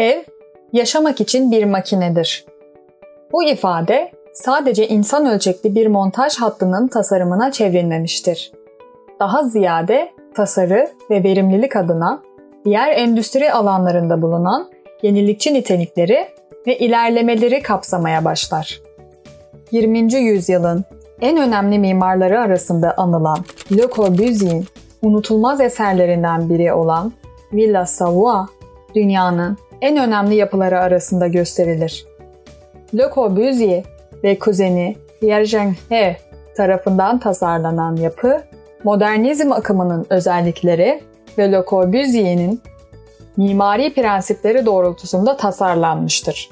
Ev, yaşamak için bir makinedir. Bu ifade sadece insan ölçekli bir montaj hattının tasarımına çevrilmemiştir. Daha ziyade tasarı ve verimlilik adına diğer endüstri alanlarında bulunan yenilikçi nitelikleri ve ilerlemeleri kapsamaya başlar. 20. yüzyılın en önemli mimarları arasında anılan Le Corbusier'in unutulmaz eserlerinden biri olan Villa Savoie, dünyanın en önemli yapıları arasında gösterilir. Le Corbusier ve kuzeni Pierre Jeanhet tarafından tasarlanan yapı, modernizm akımının özellikleri ve Le Corbusier'in mimari prensipleri doğrultusunda tasarlanmıştır.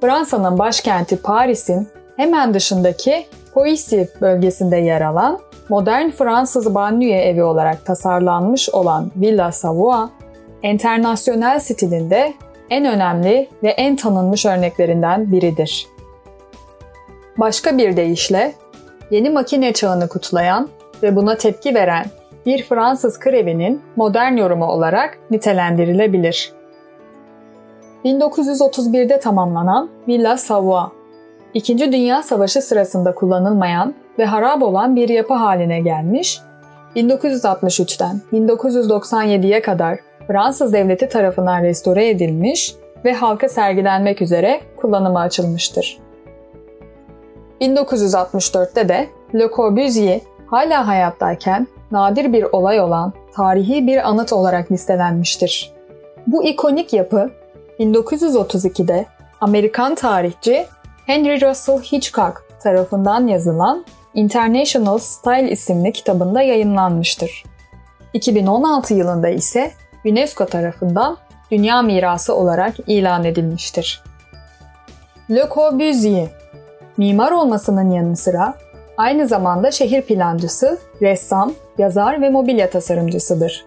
Fransa'nın başkenti Paris'in hemen dışındaki Poissy bölgesinde yer alan modern Fransız banliyö evi olarak tasarlanmış olan Villa Savoie, internasyonel stilinde en önemli ve en tanınmış örneklerinden biridir. Başka bir deyişle, yeni makine çağını kutlayan ve buna tepki veren bir Fransız krevinin modern yorumu olarak nitelendirilebilir. 1931'de tamamlanan Villa Savoie, İkinci Dünya Savaşı sırasında kullanılmayan ve harap olan bir yapı haline gelmiş, 1963'ten 1997'ye kadar Fransız devleti tarafından restore edilmiş ve halka sergilenmek üzere kullanıma açılmıştır. 1964'te de Le Corbusier hala hayattayken nadir bir olay olan tarihi bir anıt olarak listelenmiştir. Bu ikonik yapı 1932'de Amerikan tarihçi Henry Russell Hitchcock tarafından yazılan International Style isimli kitabında yayınlanmıştır. 2016 yılında ise UNESCO tarafından Dünya Mirası olarak ilan edilmiştir. Le Corbusier, mimar olmasının yanı sıra aynı zamanda şehir plancısı, ressam, yazar ve mobilya tasarımcısıdır.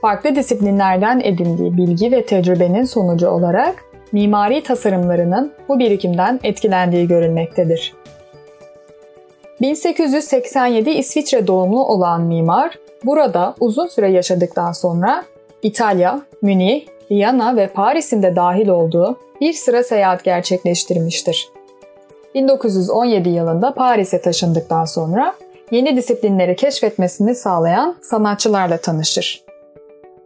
Farklı disiplinlerden edindiği bilgi ve tecrübenin sonucu olarak mimari tasarımlarının bu birikimden etkilendiği görülmektedir. 1887 İsviçre doğumlu olan mimar, burada uzun süre yaşadıktan sonra İtalya, Münih, Viyana ve Paris'in de dahil olduğu bir sıra seyahat gerçekleştirmiştir. 1917 yılında Paris'e taşındıktan sonra yeni disiplinleri keşfetmesini sağlayan sanatçılarla tanışır.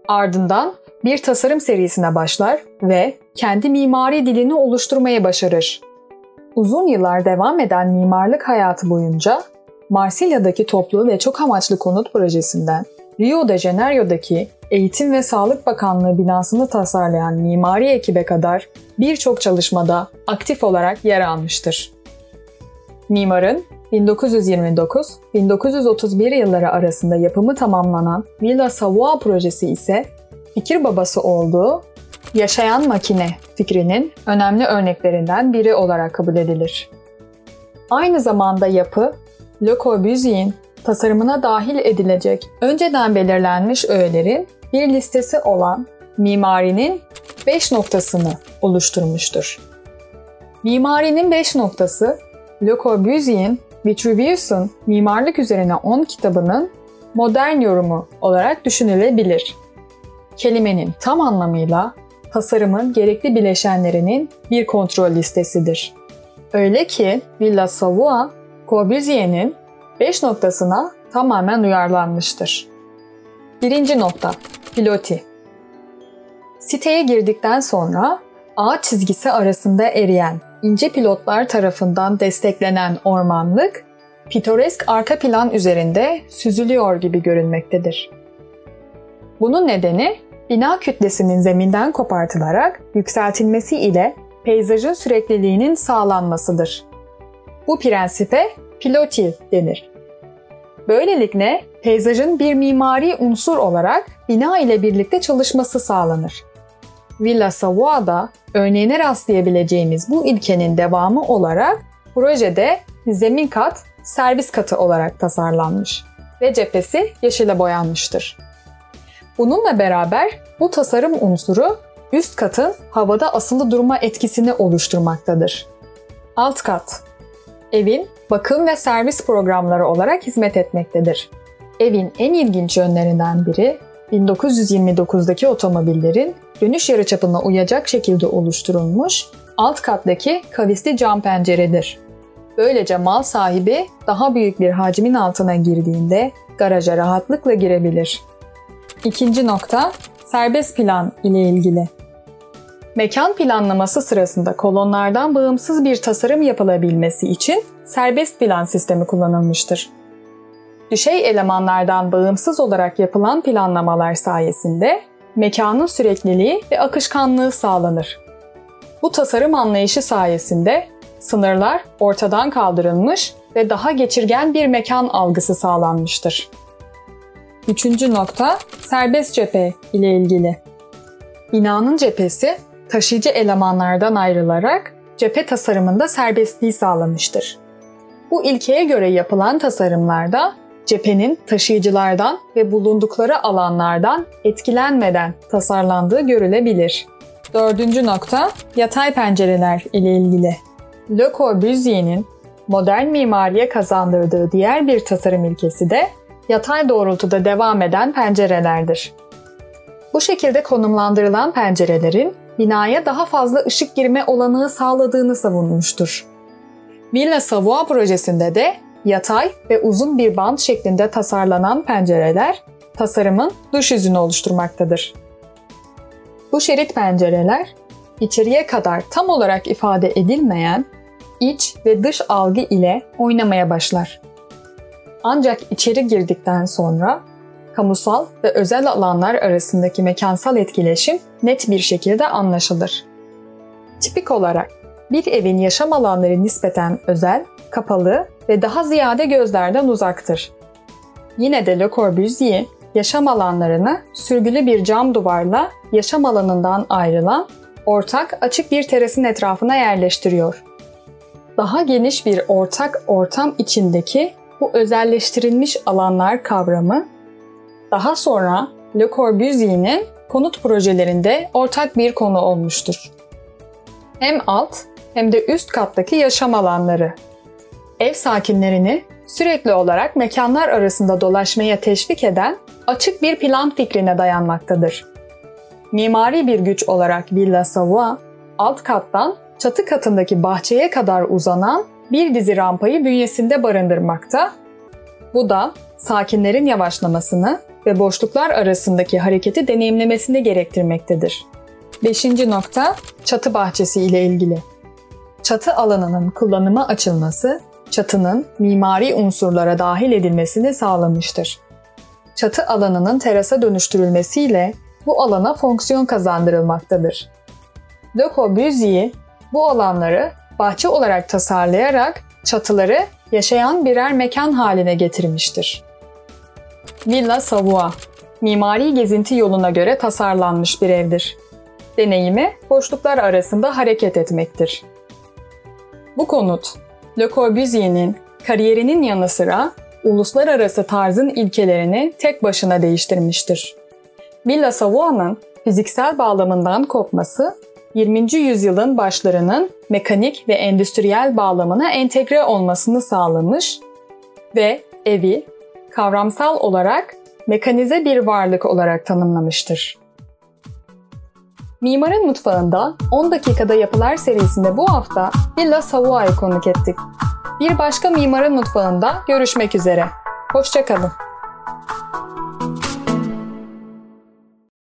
Ardından bir tasarım serisine başlar ve kendi mimari dilini oluşturmayı başarır. Uzun yıllar devam eden mimarlık hayatı boyunca Marsilya'daki toplu ve çok amaçlı konut projesinden Rio de Janeiro'daki Eğitim ve Sağlık Bakanlığı binasını tasarlayan mimari ekibe kadar birçok çalışmada aktif olarak yer almıştır. Mimarın 1929-1931 yılları arasında yapımı tamamlanan Villa Savoie projesi ise fikir babası olduğu yaşayan makine fikrinin önemli örneklerinden biri olarak kabul edilir. Aynı zamanda yapı, Le Corbusier'in tasarımına dahil edilecek önceden belirlenmiş öğelerin bir listesi olan mimarinin 5 noktasını oluşturmuştur. Mimarinin 5 noktası, Le Corbusier'in Vitruvius'un mimarlık üzerine 10 kitabının modern yorumu olarak düşünülebilir. Kelimenin tam anlamıyla tasarımın gerekli bileşenlerinin bir kontrol listesidir. Öyle ki Villa Savoie, Corbusier'in 5 noktasına tamamen uyarlanmıştır. Birinci nokta, piloti. Siteye girdikten sonra ağaç çizgisi arasında eriyen ince pilotlar tarafından desteklenen ormanlık, pitoresk arka plan üzerinde süzülüyor gibi görünmektedir. Bunun nedeni bina kütlesinin zeminden kopartılarak yükseltilmesi ile peyzajın sürekliliğinin sağlanmasıdır. Bu prensipe piloti denir. Böylelikle peyzajın bir mimari unsur olarak bina ile birlikte çalışması sağlanır. Villa Savoie'da örneğine rastlayabileceğimiz bu ilkenin devamı olarak projede zemin kat servis katı olarak tasarlanmış ve cephesi yeşile boyanmıştır. Bununla beraber bu tasarım unsuru üst katın havada asılı durma etkisini oluşturmaktadır. Alt kat evin bakım ve servis programları olarak hizmet etmektedir. Evin en ilginç yönlerinden biri 1929'daki otomobillerin dönüş yarıçapına uyacak şekilde oluşturulmuş alt kattaki kavisli cam penceredir. Böylece mal sahibi daha büyük bir hacmin altına girdiğinde garaja rahatlıkla girebilir. İkinci nokta serbest plan ile ilgili. Mekan planlaması sırasında kolonlardan bağımsız bir tasarım yapılabilmesi için serbest plan sistemi kullanılmıştır. Düşey elemanlardan bağımsız olarak yapılan planlamalar sayesinde mekanın sürekliliği ve akışkanlığı sağlanır. Bu tasarım anlayışı sayesinde sınırlar ortadan kaldırılmış ve daha geçirgen bir mekan algısı sağlanmıştır. Üçüncü nokta serbest cephe ile ilgili. Binanın cephesi taşıyıcı elemanlardan ayrılarak cephe tasarımında serbestliği sağlamıştır. Bu ilkeye göre yapılan tasarımlarda cephenin taşıyıcılardan ve bulundukları alanlardan etkilenmeden tasarlandığı görülebilir. Dördüncü nokta yatay pencereler ile ilgili. Le Corbusier'in modern mimariye kazandırdığı diğer bir tasarım ilkesi de yatay doğrultuda devam eden pencerelerdir. Bu şekilde konumlandırılan pencerelerin binaya daha fazla ışık girme olanağı sağladığını savunmuştur. Villa Savoie projesinde de yatay ve uzun bir band şeklinde tasarlanan pencereler tasarımın dış yüzünü oluşturmaktadır. Bu şerit pencereler içeriye kadar tam olarak ifade edilmeyen iç ve dış algı ile oynamaya başlar. Ancak içeri girdikten sonra kamusal ve özel alanlar arasındaki mekansal etkileşim net bir şekilde anlaşılır. Tipik olarak bir evin yaşam alanları nispeten özel, kapalı ve daha ziyade gözlerden uzaktır. Yine de Le Corbusier yaşam alanlarını sürgülü bir cam duvarla yaşam alanından ayrılan ortak açık bir terasın etrafına yerleştiriyor. Daha geniş bir ortak ortam içindeki bu özelleştirilmiş alanlar kavramı daha sonra Le Corbusier'in konut projelerinde ortak bir konu olmuştur. Hem alt hem de üst kattaki yaşam alanları. Ev sakinlerini sürekli olarak mekanlar arasında dolaşmaya teşvik eden açık bir plan fikrine dayanmaktadır. Mimari bir güç olarak Villa Savoie, alt kattan çatı katındaki bahçeye kadar uzanan bir dizi rampayı bünyesinde barındırmakta. Bu da sakinlerin yavaşlamasını ve boşluklar arasındaki hareketi deneyimlemesini gerektirmektedir. Beşinci nokta çatı bahçesi ile ilgili. Çatı alanının kullanıma açılması, çatının mimari unsurlara dahil edilmesini sağlamıştır. Çatı alanının terasa dönüştürülmesiyle bu alana fonksiyon kazandırılmaktadır. Le Corbusier bu alanları bahçe olarak tasarlayarak çatıları yaşayan birer mekan haline getirmiştir. Villa Savoie, mimari gezinti yoluna göre tasarlanmış bir evdir. Deneyimi boşluklar arasında hareket etmektir. Bu konut, Le Corbusier'in kariyerinin yanı sıra uluslararası tarzın ilkelerini tek başına değiştirmiştir. Villa Savoie'nin fiziksel bağlamından kopması 20. yüzyılın başlarının mekanik ve endüstriyel bağlamına entegre olmasını sağlamış ve evi kavramsal olarak mekanize bir varlık olarak tanımlamıştır. Mimarın Mutfağında 10 dakikada yapılar serisinde bu hafta Villa Savoie'yi konuk ettik. Bir başka Mimarın Mutfağında görüşmek üzere. Hoşçakalın.